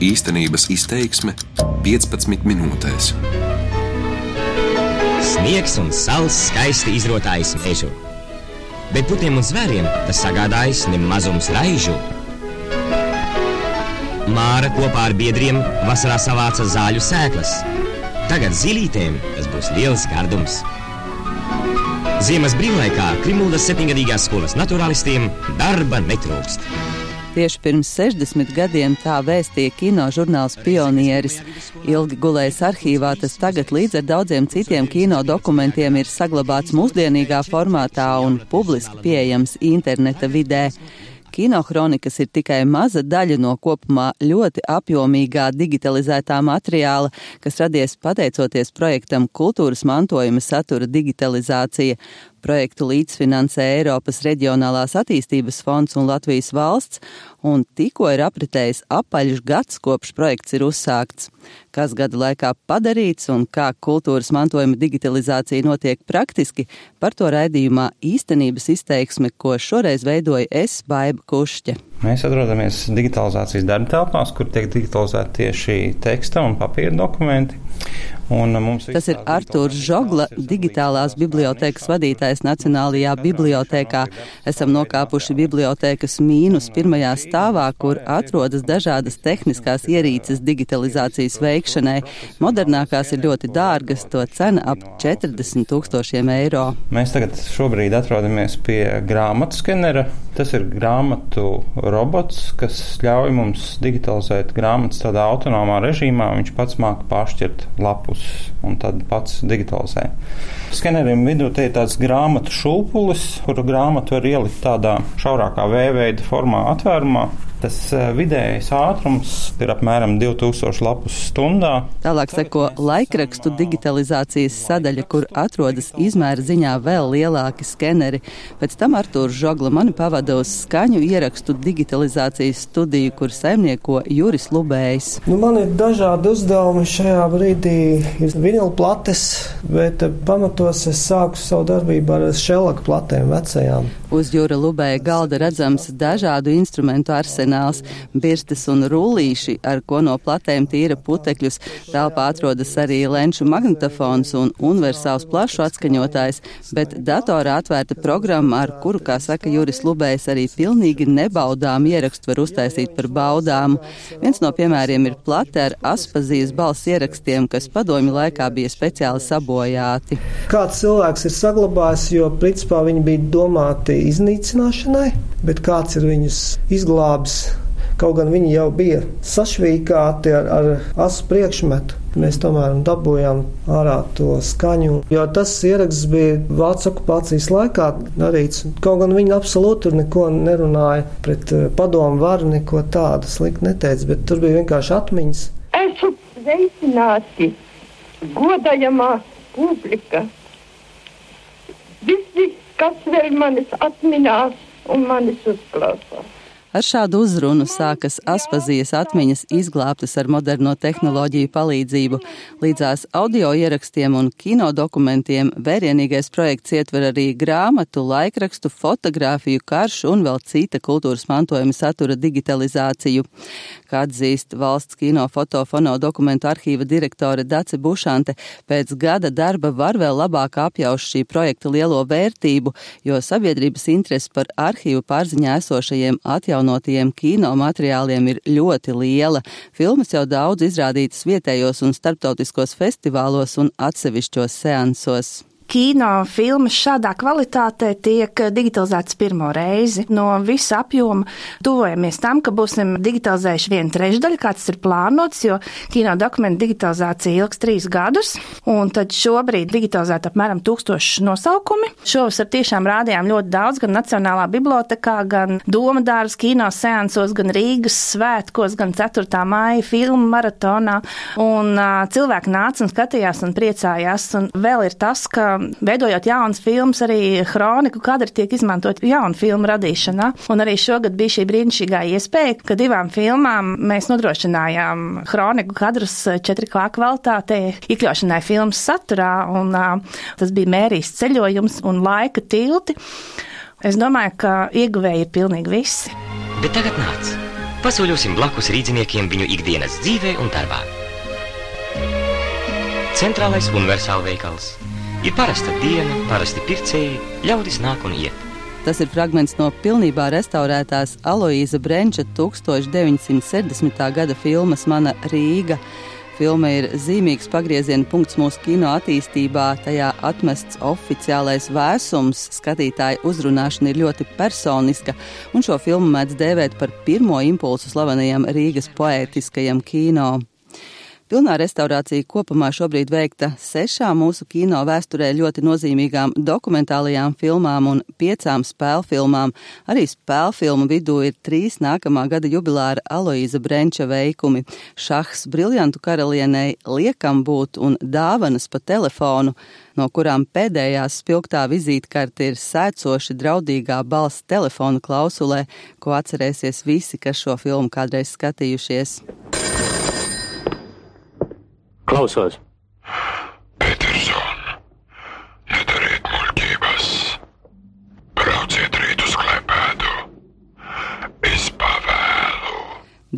Īstenības izteiksme 15 minūtēs. Sniegs un saules skaisti izrotājis mežu, bet putniem un zvēriem tas sagādājis nemazums raižu. Māra kopā ar biedriem vasarā savāca zāļu sēklas. Tagad zilītēm tas būs liels gardums. Ziemas brīvlaikā Krimūdas septiņgadīgās skolas naturālistiem darba netrūkst. Tieši pirms 60 gadiem tā vēstīja kino žurnāls Pionieris. Ilgi gulējis arhīvā, tas tagad līdz ar daudziem citiem kino dokumentiem ir saglabāts mūsdienīgā formātā un publiski pieejams interneta vidē. Kinohronikas ir tikai maza daļa no kopumā ļoti apjomīgā digitalizētā materiāla, kas radies pateicoties projektam Kultūras mantojuma satura digitalizācija. Projektu līdzfinansē Eiropas Reģionālās attīstības fonds un Latvijas valsts, un tikko ir apritējis apaļš gads, kopš projekts ir uzsākts. Kas gada laikā padarīts un kā kultūras mantojuma digitalizācija notiek praktiski, par to raidījumā īstenības izteiksme, ko šoreiz veidoja es, Baiba Kušķe. Mēs atrodamies digitalizācijas darba telpās, kur tiek digitalizēti tieši teksta un papīra dokumenti. Tas ir Artūrs Žogla, digitālās bibliotēkas vadītājs Nacionālajā bibliotēkā. Esam nokāpuši bibliotēkas mīnus pirmajā stāvā, kur atrodas dažādas tehniskās ierīces digitalizācijas veikšanai. Modernākās ir ļoti dārgas, to cena ap 40 tūkstošiem eiro. Mēs tagad šobrīd atrodamies pie grāmatu skenera. Tas ir grāmatu robots, kas ļauj mums digitalizēt grāmatas tādā autonomā režīmā. Viņš pats māca pāršķirt lapus lapus un tad pats digitalizē. Skeneriem vidū te ir tāds grāmatu šūpulis, kuru grāmatu var ielikt tādā šaurākā V veida formā atvērumā. Tas eh, vidējais ātrums ir apmēram 2000 lapus stundā. Tālāk seko laikrakstu digitalizācijas sadaļa, kur atrodas izmēra ziņā vēl lielāki skeneri. Pēc tam Artūrs Žogla mani pavada uz skaņu ierakstu digitalizācijas studiju, kur saimnieko Juris Lubējs. Nu, man ir dažādi uzdevumi šajā brīdī. Ir vinila plates, bet pamatos es sāku savu darbību ar šelaka platēm vecajām. Uz Jūra Lubēja galda redzams dažādu instrumentu arsenāls, birstes un rullīši, ar ko no platēm tīra putekļus. Telpā atrodas arī lenču magnetofons un universāls plašu atskaņotājs, bet datorā atvērta programma, ar kuru, kā saka Juris Lubējs, arī pilnīgi nebaudām ierakstu var uztaisīt par baudāmu. Viens no piemēriem ir plate ar aspazijas balss ierakstiem, kas padomju laikā bija speciāli sabojāti. Kāds cilvēks ir saglabājis, jo principā viņi bija domāti iznīcināšanai, bet kāds ir viņus izglābis. Kaut gan viņi jau bija sašvīkāti ar, ar asu priekšmetu, mēs tomēr dabūjām ārā to skaņu. Jo tas ieraksts bija Vācijas okupācijas laikā darīts. Kaut gan viņi absolūti neko nerunāja pret eh, padomu varu, neko tādu sliktu neteica, bet tur bija vienkārši atmiņas. Esmu sveicināti, godājamā publika! Visi kas vēl manis atminās un manis uzklausās. Ar šādu uzrunu sākas Aspazijas atmiņas izglābtas ar moderno tehnoloģiju palīdzību. Līdzās audio ierakstiem un kino dokumentiem vērienīgais projekts ietver arī grāmatu, laikrakstu, fotografiju, karšu un vēl cita kultūras mantojuma satura digitalizāciju. Kā atzīst valsts kino fotofono dokumentu arhīva direktore Dace Bušante, pēc gada darba var vēl labāk apjaust šī projekta lielo vērtību, jo sabiedrības interesi par arhīvu pārziņā esošajiem atjaunojumiem atjaunotajiem kino materiāliem ir ļoti liela. Filmas jau daudz izrādītas vietējos un starptautiskos festivālos un atsevišķos seansos kino filmas šādā kvalitātē tiek digitalizētas pirmo reizi. No visa apjoma tuvojamies tam, ka būsim digitalizējuši vienu trešdaļu, kā tas ir plānots, jo kino dokumentu digitalizācija ilgs trīs gadus, un tad šobrīd digitalizēt apmēram tūkstoši nosaukumi. Šovasar tiešām rādījām ļoti daudz gan Nacionālā bibliotekā, gan Doma dāras kino seansos, gan Rīgas svētkos, gan 4. māja filmu maratonā, un uh, cilvēki nāca un skatījās un priecājās, un vēl ir tas, ka veidojot jaunas filmas, arī kroniku kadri tiek izmantot jaunu filmu radīšanā. Un arī šogad bija šī brīnišķīgā iespēja, ka divām filmām mēs nodrošinājām kroniku kadrus 4K kvalitātē, iekļaušanai filmas saturā, un tas bija mērījis ceļojums un laika tilti. Es domāju, ka ieguvēji ir pilnīgi visi. Bet tagad nāc! Pasoļosim blakus rīdziniekiem viņu ikdienas dzīvē un darbā. Centrālais universāla veikals. Ir parasta diena, parasti pircēji, ļaudis nāk un iet. Tas ir fragments no pilnībā restaurētās Aloīza Brenča 1970. gada filmas Mana Rīga. Filma ir zīmīgs pagrieziena punkts mūsu kino attīstībā. Tajā atmests oficiālais vēsums, skatītāja uzrunāšana ir ļoti personiska, un šo filmu mēdz dēvēt par pirmo impulsu slavenajam Rīgas poētiskajam kino. Pilnā restaurācija kopumā šobrīd veikta sešām mūsu kino vēsturē ļoti nozīmīgām dokumentālajām filmām un piecām spēlfilmām. Arī spēlfilmu vidū ir trīs nākamā gada jubilāra Aloīza Brenča veikumi - Šahs briljantu karalienei, Liekam būt un Dāvanas pa telefonu no kurām pēdējās spilgtā vizītkarte ir sēcoši draudīgā balss telefona klausulē, ko atcerēsies visi, kas šo filmu kādreiz skatījušies. Close us.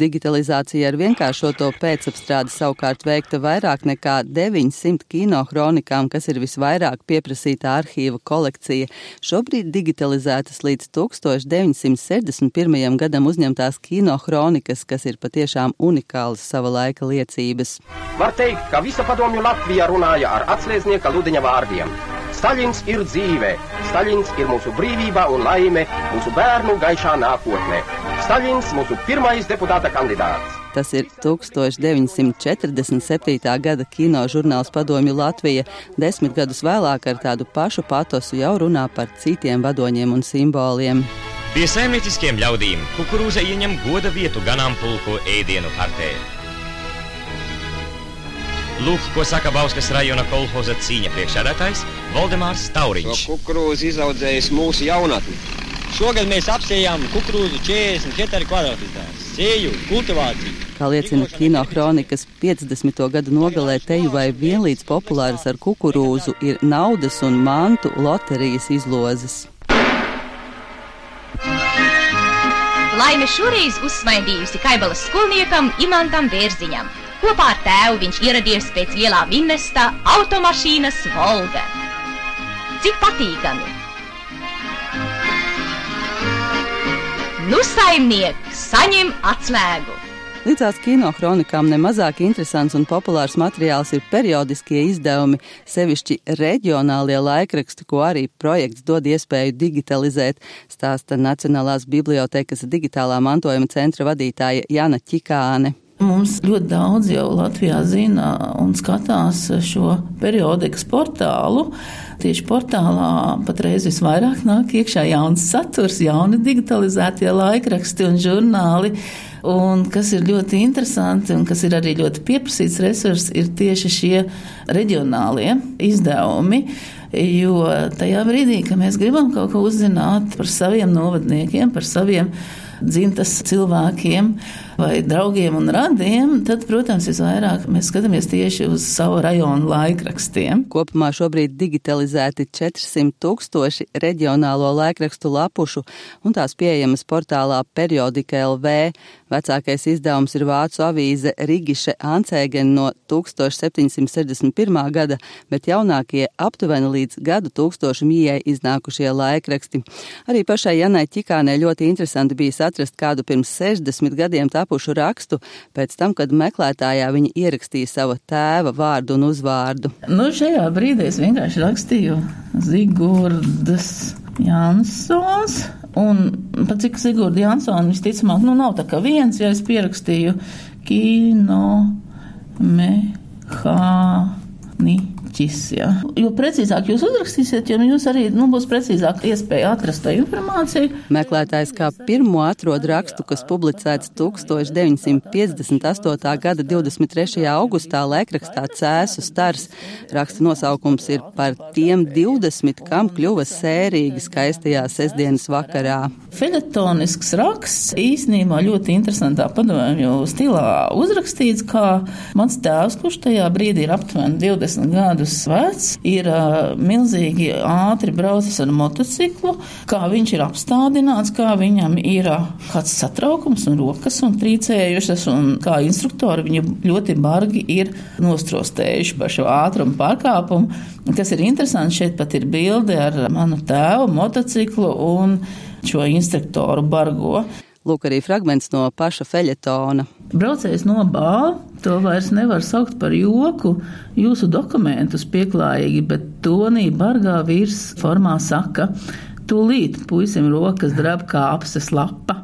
Digitalizācija ar vienkāršoto pēcapstrādi savukārt veikta vairāk nekā 900 kino kronikām, kas ir visvairāk pieprasītā arhīva kolekcija. Šobrīd digitalizētas līdz 1961. gadam uzņemtās kino kronikas, kas ir patiešām unikālas sava laika liecības. Var teikt, ka visa padomju Latvija runāja ar atslēdznieka Ludiņa vārdiem. Staļins ir dzīve, Staļins ir mūsu brīvība un laime, mūsu bērnu gaišā nākotnē. Staļins mūsu pirmais deputāta kandidāts. Tas ir 1947. gada kino žurnāls Padomju Latvija. Desmit gadus vēlāk ar tādu pašu patosu jau runā par citiem vadoņiem un simboliem. Pie saimnieciskiem ļaudīm kukurūza ieņem goda vietu ganāmpulku ēdienu kartē. Lūk, ko saka Bauskas rajona kolhoza cīņa priekšsēdētājs Valdemārs Tauriņš. Šo kukurūzu izaudzējis mūsu jaunatni. Šogad mēs apsējām kukurūzu 44 kvadrātmetrā. Sēju, kultivāciju. Kā liecina kino kronikas 50. gadu nogalē teju vai vienlīdz populāras ar kukurūzu ir naudas un mantu loterijas izlozes. Laime šoreiz uzsmaidījusi Kaibalas skolniekam Imantam Vērziņam. Kopā ar tēvu viņš ieradies pēc lielā minnesta automašīnas Volga. Cik patīkami! Nu, saimnieks, saņem atslēgu! Līdzās kino kronikām nemazāk interesants un populārs materiāls ir periodiskie izdevumi, sevišķi reģionālie laikraksti, ko arī projekts dod iespēju digitalizēt, stāsta Nacionālās bibliotekas digitālā mantojuma centra vadītāja Jana Čikāne. Mums ļoti daudz jau Latvijā zina un skatās šo periodikas portālu. Tieši portālā patreiz visvairāk nāk iekšā jauns saturs, jauni digitalizētie laikraksti un žurnāli. Un kas ir ļoti interesanti un kas ir arī ļoti pieprasīts resurs, ir tieši šie reģionālie izdevumi. Jo tajā brīdī, kad mēs gribam kaut ko uzzināt par saviem novadniekiem, par saviem dzimtas cilvēkiem vai draugiem un radiem, tad, protams, visvairāk mēs skatāmies tieši uz savu rajonu laikrakstiem. Kopumā šobrīd digitalizēti 400 tūkstoši reģionālo laikrakstu lapušu, un tās pieejamas portālā Periodika LV. Vecākais izdevums ir vācu avīze Rigiše Ancēgen no 1761. gada, bet jaunākie aptuveni līdz gadu tūkstošu mījai iznākušie laikraksti. Arī pašai Janai Čikānai ļoti interesanti bija atrast kādu pirms 60 gadiem tapušu rakstu, pēc tam, kad meklētājā viņa ierakstīja savu tēva vārdu un uzvārdu. Nu, šajā brīdī es vienkārši rakstīju Zigurdas Jansons. Un pat cik Sigurda Jansona visticamāk, nu nav tā kā viens, ja es pierakstīju kino mehāni mērķis. Ja. Jo precīzāk jūs uzrakstīsiet, jo jums arī nu, būs precīzāk iespēja atrast to informāciju. Meklētājs kā pirmo atrod rakstu, kas publicēts 1958. gada 23. augustā laikrakstā Cēsu stars. Raksta nosaukums ir par tiem 20, kam kļuva sērīgi skaistajā sestdienas vakarā. Feletonisks raksts īsnībā ļoti interesantā padomju stilā uzrakstīts, kā mans tēvs, kurš tajā brīdī ir aptuveni 20 gadu gadus vecs, ir uh, milzīgi ātri braucis ar motociklu, kā viņš ir apstādināts, kā viņam ir uh, kāds satraukums un rokas un trīcējušas, un kā instruktori viņu ļoti bargi ir nostrostējuši par šo ātrumu pārkāpumu. Kas ir interesanti, šeit pat ir bilde ar manu tēvu, motociklu un šo instruktoru bargo. Lūk, arī fragments no paša feļetona. Braucējs no bāla, to vairs nevar saukt par joku. Jūsu dokumentus pieklājīgi, bet tonī bargā vīrs formā saka: Tūlīt puisim rokas drab kā apses lapa.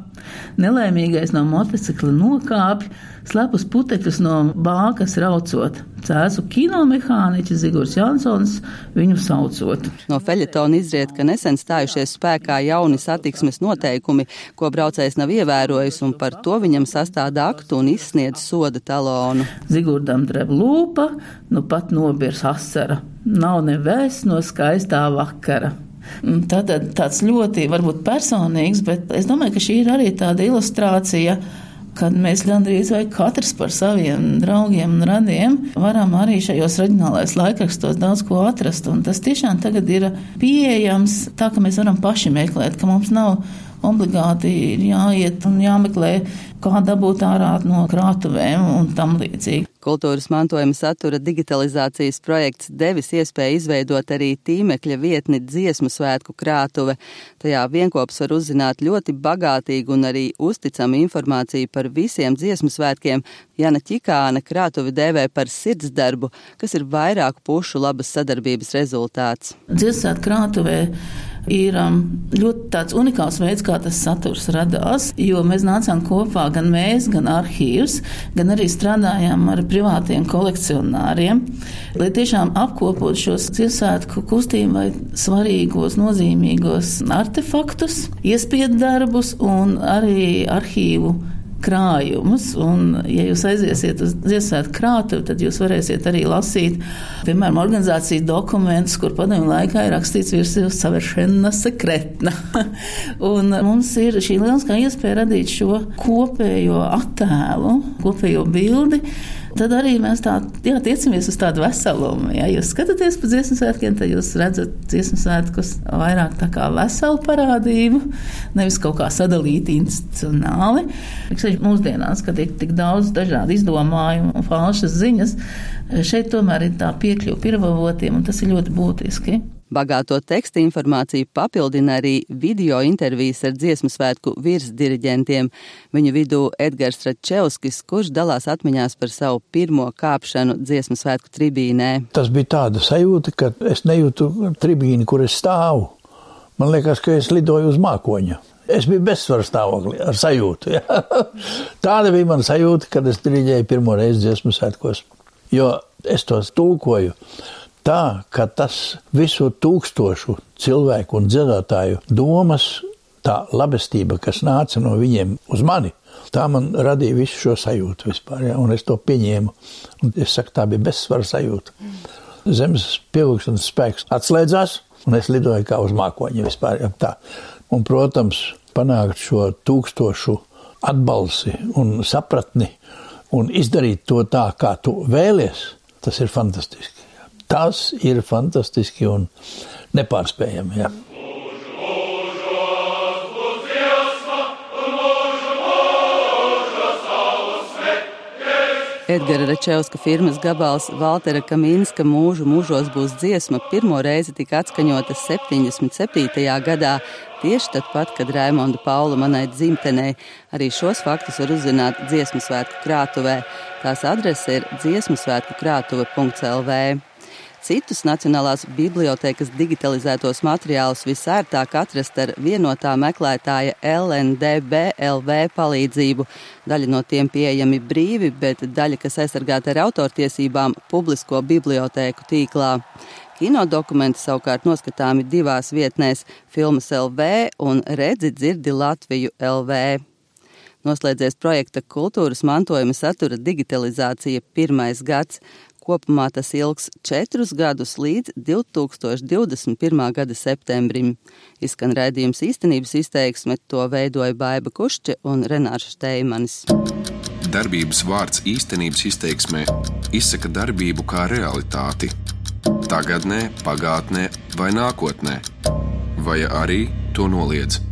Nelēmīgais no motocikla nokāpj, slepus putekļus no bākas raucot. Cēsu kinomehāniķis Zigurs Jansons viņu saucot. No feļetona izriet, ka nesen stājušies spēkā jauni satiksmes noteikumi, ko braucējs nav ievērojis, un par to viņam sastāda aktu un izsniedz soda talonu. Zigurdam dreb lūpa, nu pat nobirs asara. Nav nevēs no skaistā vakara. Tātad tāds ļoti varbūt personīgs, bet es domāju, ka šī ir arī tāda ilustrācija kad mēs gandrīz vai katrs par saviem draugiem un radiem varam arī šajos reģionālais laikrakstos daudz ko atrast. Un tas tiešām tagad ir pieejams tā, ka mēs varam paši meklēt, ka mums nav obligāti jāiet un jāmeklē, kā dabūt ārā no krātuvēm un tam līdzīgi. Kultūras mantojuma satura digitalizācijas projekts devis iespēju izveidot arī tīmekļa vietni dziesmu svētku krātuve. Tajā vienkops var uzzināt ļoti bagātīgu un arī uzticamu informāciju par visiem dziesmu svētkiem. Jana Čikāna krātuvi dēvē par sirdsdarbu, kas ir vairāku pušu labas sadarbības rezultāts. Dziesmu krātuvē ir um, ļoti tāds unikāls veids, kā tas saturs radās, jo mēs nācām kopā gan mēs, gan arhīvs, gan arī strādājām ar privātiem kolekcionāriem, lai tiešām apkopotu šos Ziemassvētku kustību vai svarīgos, nozīmīgos artefaktus, iespiedu darbus un arī arhīvu krājumus. Un, ja jūs aiziesiet uz Ziemassvētku krātuvi, tad jūs varēsiet arī lasīt, piemēram, organizācijas dokumentus, kur padomju laikā ir rakstīts virsū saveršana sekretna. un mums ir šī lieliskā iespēja radīt šo kopējo attēlu, kopējo bildi tad arī mēs tā, jā, tiecamies uz tādu veselumu. Ja jūs skatāties pa dziesmu svētkiem, tad jūs redzat dziesmu svētkus vairāk kā veselu parādību, nevis kaut kā sadalīti institucionāli. Mūsdienās, kad ir tik daudz dažādu izdomājumu un falšas ziņas, šeit tomēr ir tā piekļuva pirmavotiem, un tas ir ļoti būtiski. Bagāto teksta informāciju papildina arī video intervijas ar dziesmu svētku virsdiriģentiem. Viņu vidū Edgars Račevskis, kurš dalās atmiņās par savu pirmo kāpšanu dziesmu svētku tribīnē. Tas bija tāda sajūta, ka es nejūtu tribīni, kur es stāvu. Man liekas, ka es lidoju uz mākoņa. Es biju bezsvaru stāvoklī ar sajūtu. Ja? Tāda bija mana sajūta, kad es diriģēju pirmo reizi dziesmu svētkos. Jo es tos tulkoju tā, ka tas visu tūkstošu cilvēku un dziedātāju domas, tā labestība, kas nāca no viņiem uz mani, tā man radīja visu šo sajūtu vispār, ja, un es to pieņēmu. Un es saku, tā bija bezsvara sajūta. Zemes pievilkšanas spēks atslēdzās, un es lidoju kā uz mākoņa vispār. Ja, tā. un, protams, panākt šo tūkstošu atbalsi un sapratni un izdarīt to tā, kā tu vēlies, tas ir fantastiski. Tas ir fantastiski un nepārspējami. Ja. Edgara Rečevska firmas gabals Valtera Kaminska mūžu mūžos būs dziesma pirmo reizi tika atskaņota 77. gadā, tieši tad pat, kad Raimonda Paula manai dzimtenei. Arī šos faktus var uzzināt dziesmu svētku krātuvē. Tās adrese ir dziesmu svētku krātuve.lv. Citus Nacionālās bibliotekas digitalizētos materiālus visērtāk atrast ar vienotā meklētāja LNDBLV palīdzību. Daļa no tiem pieejami brīvi, bet daļa, kas aizsargāta ar autortiesībām, publisko bibliotēku tīklā. Kino dokumenti savukārt noskatāmi divās vietnēs - Filmas LV un Redzi dzirdi Latviju LV. Noslēdzies projekta kultūras mantojuma satura digitalizācija pirmais gads. Kopumā tas ilgs četrus gadus līdz 2021. gada septembrim. Izskan raidījums īstenības izteiksme, to veidoja Baiba Kušķe un Renāša Steimanis. Darbības vārds īstenības izteiksmē izsaka darbību kā realitāti tagadnē, pagātnē vai nākotnē, vai arī to noliedz.